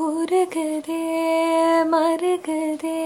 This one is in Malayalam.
ഉരുകതേ മരുകതേ